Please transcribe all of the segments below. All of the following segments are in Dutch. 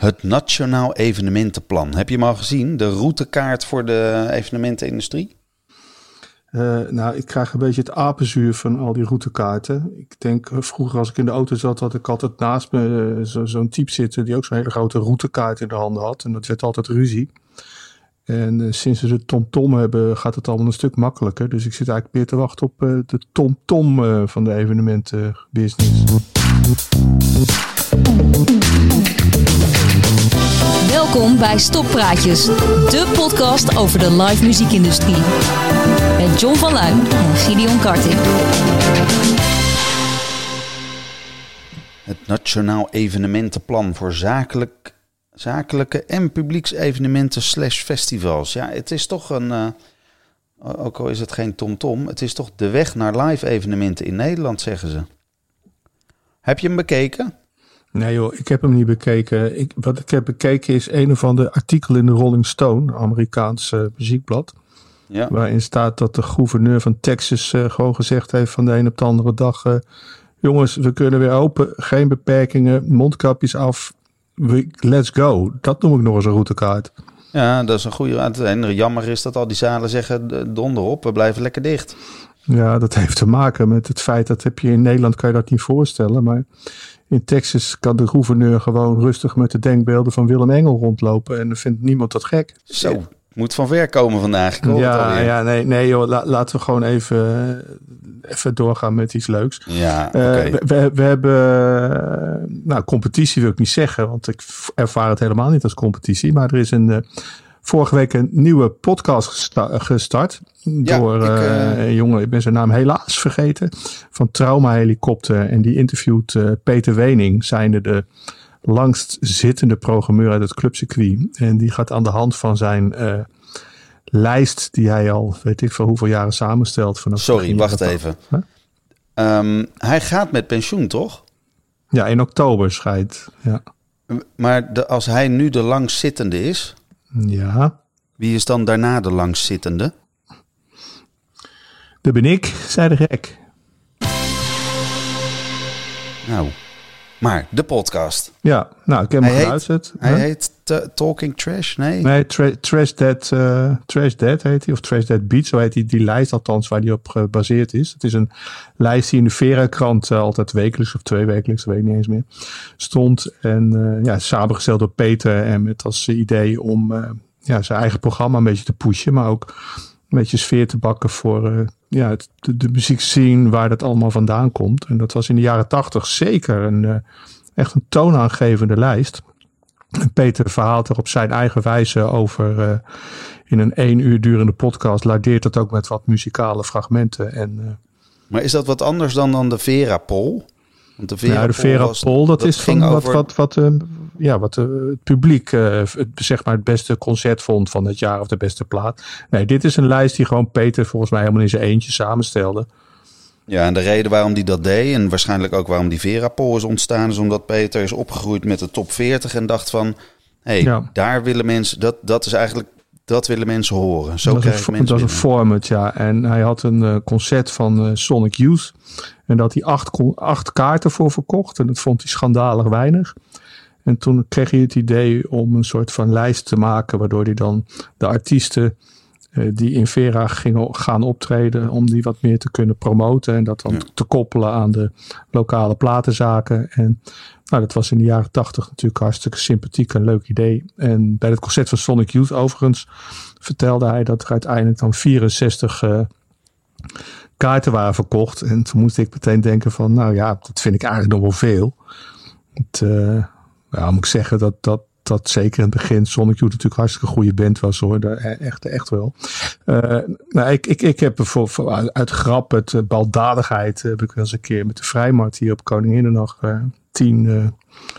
Het Nationaal Evenementenplan. Heb je hem al gezien? De routekaart voor de evenementenindustrie? Uh, nou, ik krijg een beetje het apenzuur van al die routekaarten. Ik denk, eh, vroeger als ik in de auto zat, had ik altijd naast me uh, zo'n type zitten die ook zo'n hele grote routekaart in de handen had. En dat werd altijd ruzie. En sinds we de TomTom hebben, gaat het allemaal een stuk makkelijker. Dus ik zit eigenlijk meer te wachten op de TomTom -tom, van de evenementenbusiness. Welkom bij Stoppraatjes, de podcast over de live muziekindustrie. Met John van Luijn en Gideon Karting. Het Nationaal Evenementenplan voor zakelijk, zakelijke en publieksevenementen slash festivals. Ja, het is toch een, uh, ook al is het geen TomTom, -tom, het is toch de weg naar live evenementen in Nederland, zeggen ze. Heb je hem bekeken? Nee joh, ik heb hem niet bekeken. Ik, wat ik heb bekeken is een of ander artikel in de Rolling Stone, Amerikaanse muziekblad. Ja. Waarin staat dat de gouverneur van Texas uh, gewoon gezegd heeft van de een op de andere dag... Uh, jongens, we kunnen weer open, geen beperkingen, mondkapjes af, we, let's go. Dat noem ik nog eens een routekaart. Ja, dat is een goede raad. En jammer is dat al die zalen zeggen, donder op, we blijven lekker dicht. Ja, dat heeft te maken met het feit dat heb je in Nederland kan je dat niet voorstellen. Maar in Texas kan de gouverneur gewoon rustig met de denkbeelden van Willem Engel rondlopen. En dan vindt niemand dat gek. Zo, moet van ver komen vandaag. ja, ja, nee, nee joh, laten we gewoon even, even doorgaan met iets leuks. Ja, uh, we, we, hebben, nou competitie wil ik niet zeggen, want ik ervaar het helemaal niet als competitie. Maar er is een... Uh, vorige week een nieuwe podcast gestart. door ik, uh, een jongen, ik ben zijn naam helaas vergeten. Van Trauma Helikopter. En die interviewt uh, Peter Wening, zijnde de langst zittende programmeur uit het clubcircuit. En die gaat aan de hand van zijn uh, lijst, die hij al weet ik veel hoeveel jaren samenstelt. Vanaf Sorry, wacht even. Huh? Um, hij gaat met pensioen, toch? Ja, in oktober schijnt. Ja. Maar de, als hij nu de langstzittende is, ja. Wie is dan daarna de langstzittende? Dat ben ik, zei de gek. Nou, maar de podcast. Ja, nou, ik heb hem geluisterd. Hij heet Talking Trash, nee? Nee, tra Trash, Dead, uh, Trash Dead heet hij, of Trash Dead Beat, zo heet hij, die lijst althans waar die op gebaseerd is. Het is een lijst die in de Vera-krant uh, altijd wekelijks of twee wekelijks, weet ik niet eens meer, stond. En uh, ja, samengesteld door Peter en met als idee om ja, zijn eigen programma een beetje te pushen, maar ook een beetje sfeer te bakken voor ja, het, de, de muziekscene waar dat allemaal vandaan komt. En dat was in de jaren tachtig zeker een echt een toonaangevende lijst. Peter verhaalt er op zijn eigen wijze over uh, in een één uur durende podcast. Lardeert het ook met wat muzikale fragmenten. En, maar is dat wat anders dan, dan de Vera Pol? Want de Vera, ja, de Vera was, Pol, dat, dat is van over... wat, wat, wat, ja, wat het publiek het, zeg maar het beste concert vond van het jaar of de beste plaat. Nee, dit is een lijst die gewoon Peter volgens mij helemaal in zijn eentje samenstelde. Ja, en de reden waarom die dat deed, en waarschijnlijk ook waarom die Verapol is ontstaan, is omdat Peter is opgegroeid met de top 40 en dacht van, hé, hey, daar willen mensen, dat, dat is eigenlijk, dat willen mensen horen. Zo dat krijg mensen Dat is een format, ja. En hij had een uh, concert van uh, Sonic Youth en dat hij acht, acht kaarten voor verkocht en dat vond hij schandalig weinig. En toen kreeg hij het idee om een soort van lijst te maken, waardoor hij dan de artiesten eh, die in Vera gingen gaan optreden om die wat meer te kunnen promoten en dat dan te koppelen aan de lokale platenzaken. En nou, dat was in de jaren tachtig natuurlijk hartstikke sympathiek en leuk idee. En bij het concert van Sonic Youth overigens vertelde hij dat er uiteindelijk dan 64 uh, eh, kaarten waren verkocht. En toen moest ik meteen denken van, nou ja, dat vind ik eigenlijk nog wel veel. Het, uh, ja, moet ik zeggen dat, dat dat zeker in het begin Sonic Youth natuurlijk hartstikke goede band was hoor. De, echt, echt wel. Uh, nou, ik, ik, ik heb voor, uit grap het uh, baldadigheid heb ik wel eens een keer met de Vrijmarkt hier op Koninginnendag uh, tien uh,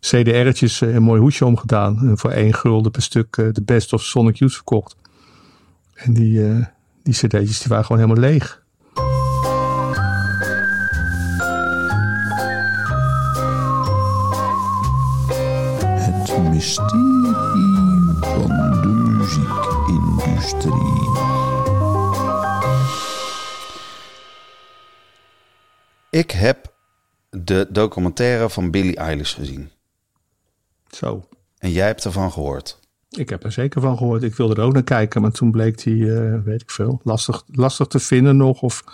CDR'tjes een mooi hoesje omgedaan. En voor één gulden per stuk de best of Sonic Youth verkocht. En die, die cd'tjes die waren gewoon helemaal leeg. Mysterie van de muziekindustrie. Ik heb de documentaire van Billie Eilish gezien. Zo. En jij hebt ervan gehoord. Ik heb er zeker van gehoord. Ik wilde er ook naar kijken, maar toen bleek die, eh, weet ik veel, lastig, lastig te vinden nog. Of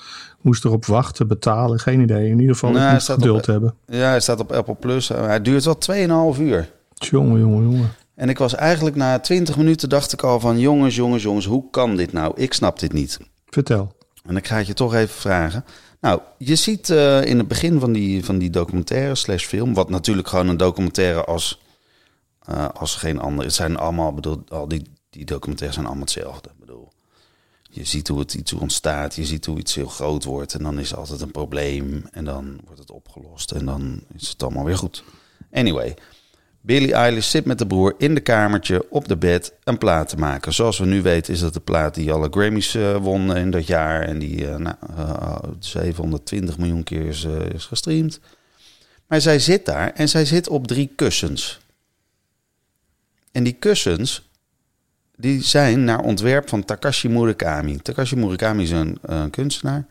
moest erop wachten, betalen, geen idee. In ieder geval, staat geduld op- hebben. Ja, hij staat op Apple Plus. Hij duurt wel 2,5 uur. Jongen, jongen, jongen. En ik was eigenlijk na 20 minuten dacht ik al van jongens, jongens, jongens, hoe kan dit nou? Ik snap dit niet. Vertel. En ik ga het je toch even vragen. Nou, je ziet eh, in het begin van die, van die documentaire slash film, wat natuurlijk gewoon een documentaire als, eh, als geen ander. Het zijn allemaal, bedoel, al die, die documentaires zijn allemaal hetzelfde. Ik bedoel, je ziet hoe het iets ontstaat, je ziet hoe iets heel groot wordt en dan is er altijd een probleem en dan wordt het opgelost en dan is het allemaal weer goed. Anyway, Billie Eilish zit met de broer in de kamertje op de bed een plaat te maken. Zoals we nu weten is dat de plaat die alle Grammys eh, won in dat jaar. En die eh, nou, eh, 720 miljoen keer is, eh, gestreamd. Maar zij zit daar en zij zit op drie kussens. En die kussens, die zijn naar ontwerp van Takashi Murakami. Takashi Murakami is een eh, kunstenaar.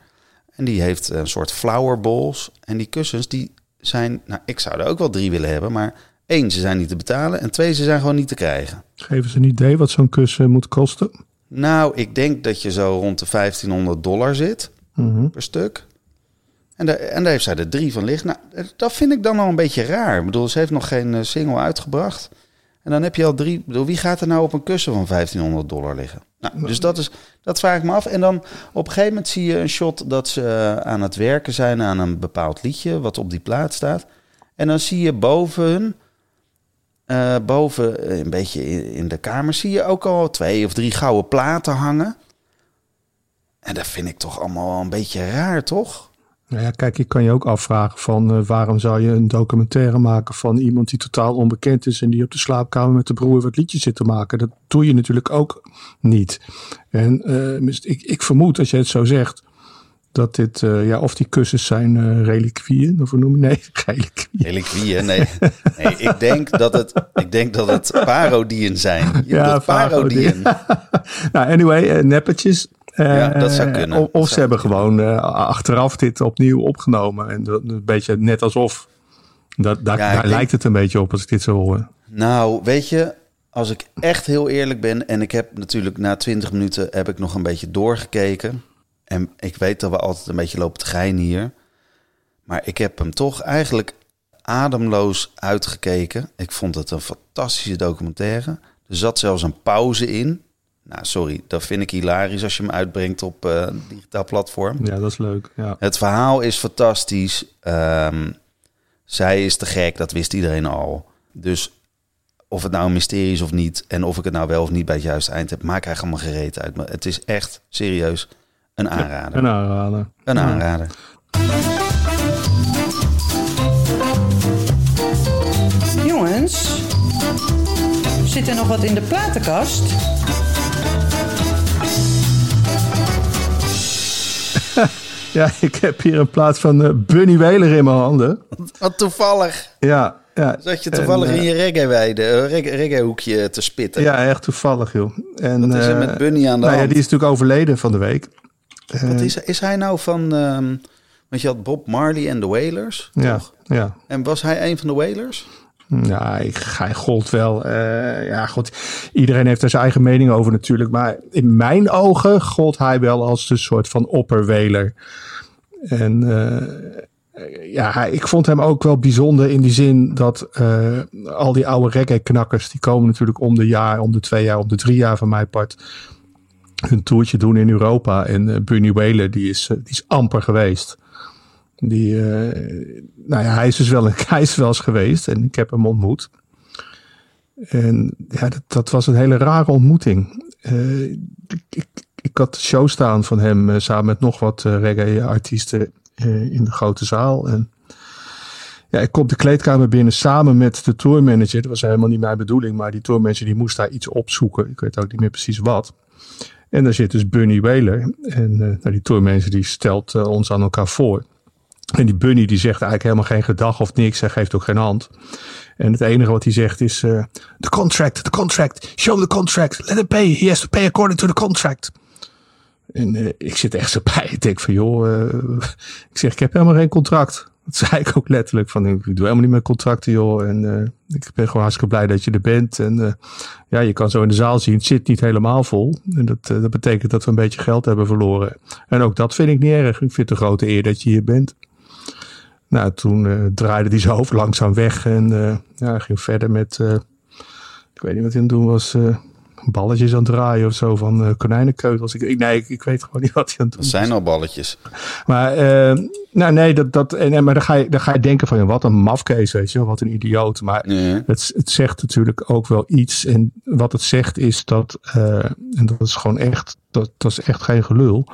En die heeft een soort flower bowls. En die kussens, die zijn... Nou, ik zou er ook wel drie willen hebben, maar... één, ze zijn niet te betalen. En twee, ze zijn gewoon niet te krijgen. Geven ze een idee wat zo'n kussen moet kosten? Nou, ik denk dat je zo rond de 1500 dollar zit Mhm. per stuk. En daar, en daar heeft zij er drie van liggen. Nou, dat vind ik dan al een beetje raar. Ik bedoel, ze heeft nog geen eh, single uitgebracht. En dan heb je al drie. Ik bedoel, wie gaat er nou op een kussen van 1500 dollar liggen? Nou, dus dat, is, dat vraag ik me af. En dan op een gegeven moment zie je een shot dat ze eh, aan het werken zijn aan een bepaald liedje. wat op die plaat staat. En dan zie je boven hun. Eh, boven, eh, een beetje in, de kamer, zie je ook al twee of drie gouden platen hangen. En dat vind ik toch allemaal een beetje raar, toch? Nou ja, kijk, je kan je ook afvragen van eh, waarom zou je een documentaire maken van iemand die totaal onbekend is en die op de slaapkamer met de broer wat liedjes zit te maken. Dat doe je natuurlijk ook niet. En ik, ik vermoed, als je het zo zegt, dat dit, eh, ja, of die kussens zijn eh reliquieën, of hoe noem je Nee, reliquieën. Reliquieën, nee. nee ik, denk dat het, ik denk dat het parodieën zijn. Je Ja, parodieën. nou, anyway, eh, neppetjes. Ja, dat zou kunnen. Of, Dat ze hebben gewoon achteraf dit opnieuw opgenomen. En dat, een beetje net alsof. Dat, daar Ja, ik daar denk- lijkt het een beetje op als ik dit zo hoor. Nou, weet je, als ik echt heel eerlijk ben... en ik heb natuurlijk na 20 minuten heb ik nog een beetje doorgekeken... en ik weet dat we altijd een beetje lopen te geinen hier... maar ik heb hem toch eigenlijk ademloos uitgekeken. Ik vond het een fantastische documentaire. Er zat zelfs een pauze in. Nou, sorry, dat vind ik hilarisch als je hem uitbrengt op eh, een digitaal platform. Ja, dat is leuk. Ja. Het verhaal is fantastisch. Ehm, zij is te gek, dat wist iedereen al. Dus of het nou een mysterie is of niet... en of ik het nou wel of niet bij het juiste eind heb... maakt eigenlijk allemaal gereed uit. Maar het is echt serieus een aanrader. Een aanrader. Een Ja. aanrader. Jongens, zit er nog wat in de platenkast? Ja, ik heb hier een plaat van eh, Bunny Wailer in mijn handen. Wat toevallig. Ja, ja. Zat je toevallig En, eh, in je reggae-weide, eh, reggae, reggae-hoekje te spitten. Ja, echt toevallig, joh. En, Wat is er eh, met Bunny aan de nou ja, hand? die is natuurlijk overleden van de week. Wat is, is hij nou van... ehm want je had Bob Marley en de Wailers, Ja, toch? ja. En was hij een van de Wailers? Ja, ik, hij gold wel. eh, ja, goed. Iedereen heeft er zijn eigen mening over natuurlijk. Maar in mijn ogen gold hij wel als de soort van opperweler. En eh, ja, hij- ik vond hem ook wel bijzonder in die zin dat eh, al die oude reggae-knakkers... die komen natuurlijk om de jaar, om de twee jaar, om de drie jaar van mijn part... hun toertje doen in Europa. En eh, Bunny Wailer, die is, eh, die is amper geweest. Die, eh, nou ja, hij is dus wel, een, hij is eens geweest en ik heb hem ontmoet. En ja, dat, was een hele rare ontmoeting. Ik, ik, had de show staan van hem samen met nog wat reggae-artiesten in de grote zaal. En ja, ik kom de kleedkamer binnen samen met de tourmanager. Dat was helemaal niet mijn bedoeling, maar die tourmanager die moest daar iets opzoeken. Ik weet ook niet meer precies wat. En daar zit dus Bunny Wailer. En eh, nou, die tourmanager die stelt eh, ons aan elkaar voor. En die Bunny die zegt eigenlijk helemaal geen gedag of niks. Hij geeft ook geen hand. En het enige wat hij zegt is... eh the contract, the contract. Show the contract. Let him pay. He has to pay according to the contract. En ik zit echt zo bij. Ik denk van joh... ik zeg ik heb helemaal geen contract. Dat zei ik ook letterlijk van, ik doe helemaal niet meer contracten joh. En uh, ik ben gewoon hartstikke blij dat je er bent. En uh, ja, je kan zo in de zaal zien, het zit niet helemaal vol. En dat, uh, dat betekent dat we een beetje geld hebben verloren. En ook dat vind ik niet erg. Ik vind het een grote eer dat je hier bent. Nou, toen draaide hij zijn hoofd langzaam weg en ja, ging verder met, ik weet niet wat hij aan het doen was balletjes aan het draaien of zo van uh, konijnenkeutels. Ik, nee, ik, ik, weet gewoon niet wat hij aan het doen Dat zijn al balletjes. Maar, uh, nou nee, dat, dat, en, maar dan, ga je, dan ga je denken van, wat een mafkees, weet je wat een idioot. Maar het, het zegt natuurlijk ook wel iets. En wat het zegt is dat, uh, en dat is gewoon echt, dat, dat is echt geen gelul.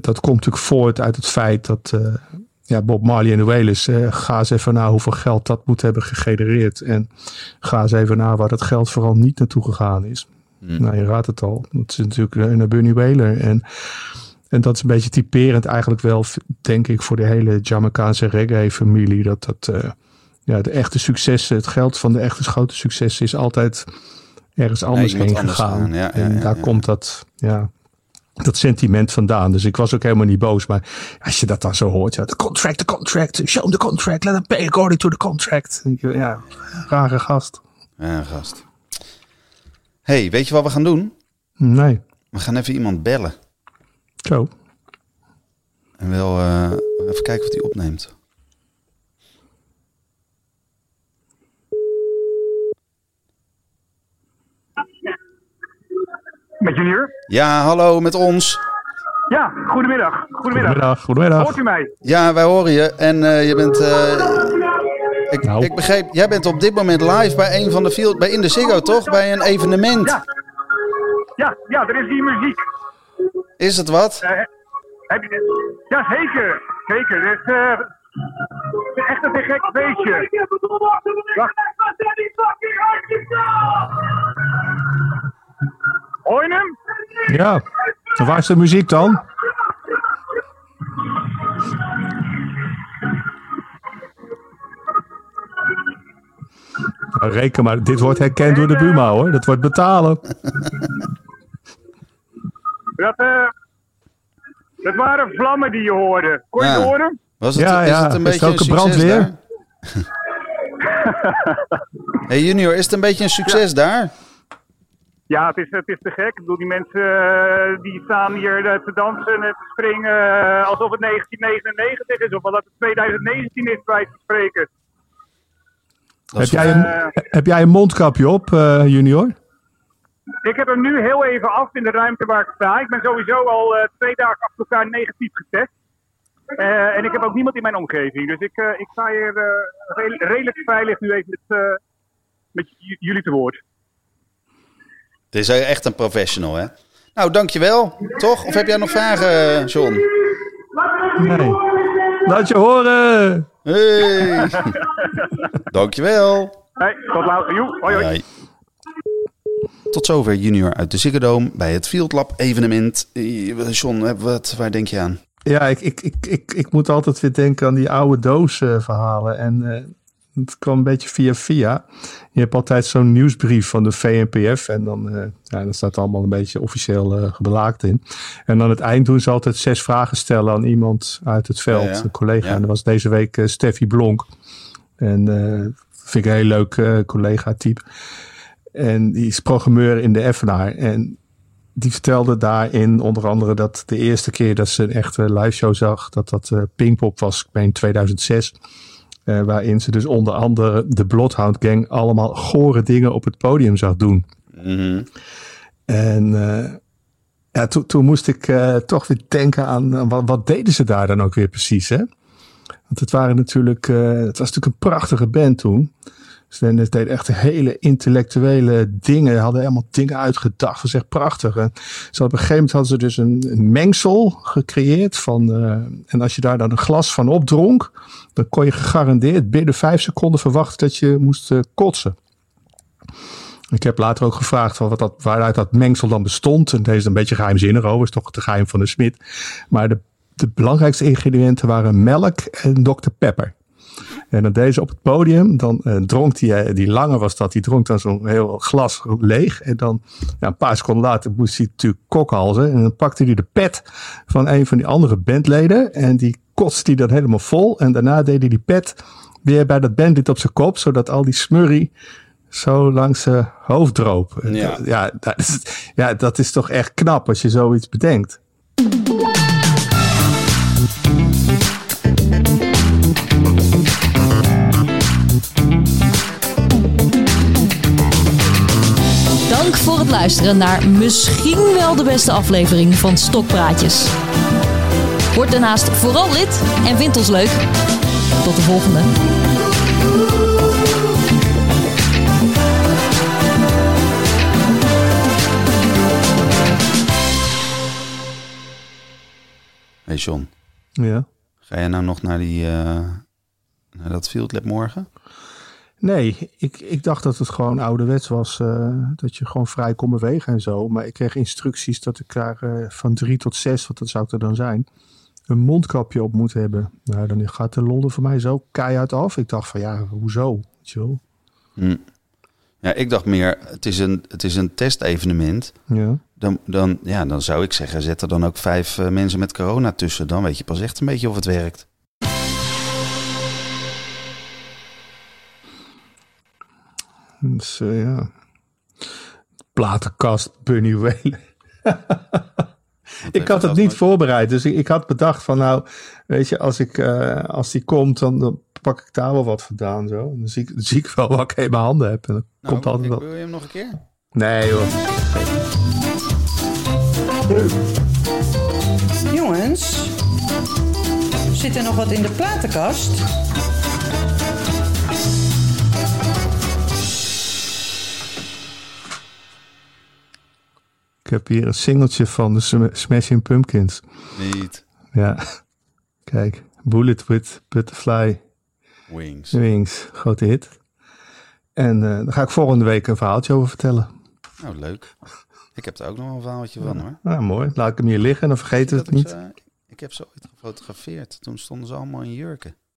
Dat komt natuurlijk voort uit het feit dat ja, Bob Marley en de Wailers, uh, ga eens even naar hoeveel geld dat moet hebben gegenereerd. En ga eens even naar waar dat geld vooral niet naartoe gegaan is. Hmm. Nou, je raadt het al. Dat is natuurlijk naar Bunny Wailer. En, en dat is een beetje typerend eigenlijk wel, denk ik, voor de hele Jamaicaanse reggae-familie. Dat dat, uh, ja, de echte successen, het geld van de echte grote successen is altijd ergens anders Nee, heen gegaan. ja, en ja, daar komt dat, ja, dat sentiment vandaan. Dus ik was ook helemaal niet boos. Maar als je dat dan zo hoort, ja, de contract, de contract, show the contract, let them pay according to the contract. Ja, rare gast. Ja, gast. hey, weet je wat we gaan doen? Nee, We gaan even iemand bellen. zo. En wel uh, even kijken of hij opneemt. Met Junior? Ja, hallo, met ons. Ja, goedemiddag. Goedemiddag. Goedemiddag, goedemiddag. Hoort u mij? Ja, wij horen je. En uh, je bent... Uh, ik, Nou. ik begreep, jij bent op dit moment live bij een van de field, bij in de Ziggo, toch? Bij een evenement. Ja. Ja, ja, er is hier muziek. Is het wat? Uh, heb je, ja, zeker. Zeker. Het is uh, echt een gek feestje. Wacht. Hoor je hem? Ja, en waar is de muziek dan? Nou, reken maar, dit wordt herkend door de Buma hoor. Dat wordt betalen. Dat, uh, dat waren vlammen die je hoorde. Kon je Ja. het horen? Was het, Ja, is ja. het een Is beetje het ook een brandweer? daar? hey Junior, is het een beetje een succes daar? Ja, het is, het is te gek. Ik bedoel, die mensen uh, die staan hier uh, te dansen en te springen uh, alsof het 1999 is. Of dat het 2019 is, bij te spreken. Heb jij, een, Eh. heb jij een mondkapje op, eh, junior? Ik heb hem nu heel even af in de ruimte waar ik sta. Ik ben sowieso al uh, twee dagen achter elkaar negatief getest. Uh, en ik heb ook niemand in mijn omgeving. Dus ik, uh, ik sta hier uh, re redelijk veilig nu even met, uh, met jullie te woord. Het is echt een professional, hè? Nou, dankjewel. Toch? Of heb jij nog vragen, eh, John? Nee. Laat je horen! Hey. dankjewel. Hey, tot later. Joe, hoi hoi. Tot zover junior uit de Ziggo bij het Field Lab evenement. Eh, John, wat, waar denk je aan? Ja, ik, ik, ik, ik, ik moet altijd weer denken aan die oude doos verhalen. En uh, het kwam een beetje via via. Je hebt altijd zo'n nieuwsbrief van de VNPF. En dan, uh, ja, dan staat allemaal een beetje officieel uh, gebelaakt in. En aan het eind doen ze altijd zes vragen stellen aan iemand uit het veld. Ja, ja. Een collega. Ja. En dat was deze week uh, Steffi Blonk. En vind ik een heel leuk collega-type. En die is programmeur in de Evenaar. En die vertelde daarin onder andere dat de eerste keer dat ze een echte live show zag, dat dat Pinkpop was, ik meen 2006. Uh, waarin ze dus onder andere de Bloodhound Gang allemaal gore dingen op het podium zag doen. Mm -hmm. En uh, ja, to, toen moest ik uh, toch weer denken aan wat, wat, deden ze daar dan ook weer precies, hè? Want het waren natuurlijk, het was natuurlijk een prachtige band toen. Ze deden echt hele intellectuele dingen. Hadden helemaal dingen uitgedacht. Dat was echt prachtig. En zo op een gegeven moment hadden ze dus een, mengsel gecreëerd. Van, uh, en als je daar dan een glas van opdronk. Dan kon je gegarandeerd binnen vijf seconden verwachten dat je moest uh, kotsen. Ik heb later ook gevraagd van wat dat, waaruit dat mengsel dan bestond. En deze is een beetje geheimzinnig over. is toch het geheim van de smid. Maar de, de belangrijkste ingrediënten waren melk en Dr. Pepper. En dan deze op het podium, dan uh, dronk die, die lange was dat, die dronk dan zo'n heel glas leeg. En dan ja, een paar seconden later moest hij natuurlijk kokhalzen. En dan pakte hij de pet van een van die andere bandleden. En die kotste hij dat helemaal vol. En daarna deed hij die pet weer bij dat bandit op zijn kop, zodat al die smurrie zo langs zijn hoofd droop. Ja. Ja, dat is, ja, dat is toch echt knap als je zoiets bedenkt. Luisteren naar misschien wel de beste aflevering van Stokpraatjes. Word daarnaast vooral lid en vind ons leuk. Tot de volgende. Hey John, Ja. ga jij nou nog naar, die, eh, naar dat Field Lab morgen? Nee, ik, ik dacht dat het gewoon ouderwets was. eh, dat je gewoon vrij kon bewegen en zo. Maar ik kreeg instructies dat ik daar eh, van drie tot zes, wat dat zou het er dan zijn, een mondkapje op moet hebben. Nou, dan gaat de Londen voor mij zo keihard af. Ik dacht van ja, hoezo? Hm. Ja, ik dacht meer, het is een, het is een testevenement. Ja. Dan, dan, ja, dan zou ik zeggen, zet er dan ook vijf eh, mensen met corona tussen. Dan weet je pas echt een beetje of het werkt. Dus eh, ja. Platenkast, Bunny Whalen. ik had het niet voorbereid. Dus ik, ik had bedacht van nou, weet je, als, ik, eh, als die komt, dan, dan pak ik daar wel wat vandaan. Zo. En dan zie ik, dan zie ik wel wat ik in mijn handen heb. En dan Nou, komt altijd ik- wel. Wil je hem nog een keer? Nee hoor. Jongens, zit er nog wat in de platenkast? Ik heb hier een singeltje van de Sm- Smashing Pumpkins. Niet. Ja, kijk. Bullet with Butterfly Wings. Wings. Grote hit. En eh daar ga ik volgende week een verhaaltje over vertellen. Nou, leuk. Ik heb er ook nog een verhaaltje van hoor. Nou, mooi. Laat ik hem hier liggen en dan vergeten we het niet. ze- ik heb ze ooit gefotografeerd. Toen stonden ze allemaal in jurken.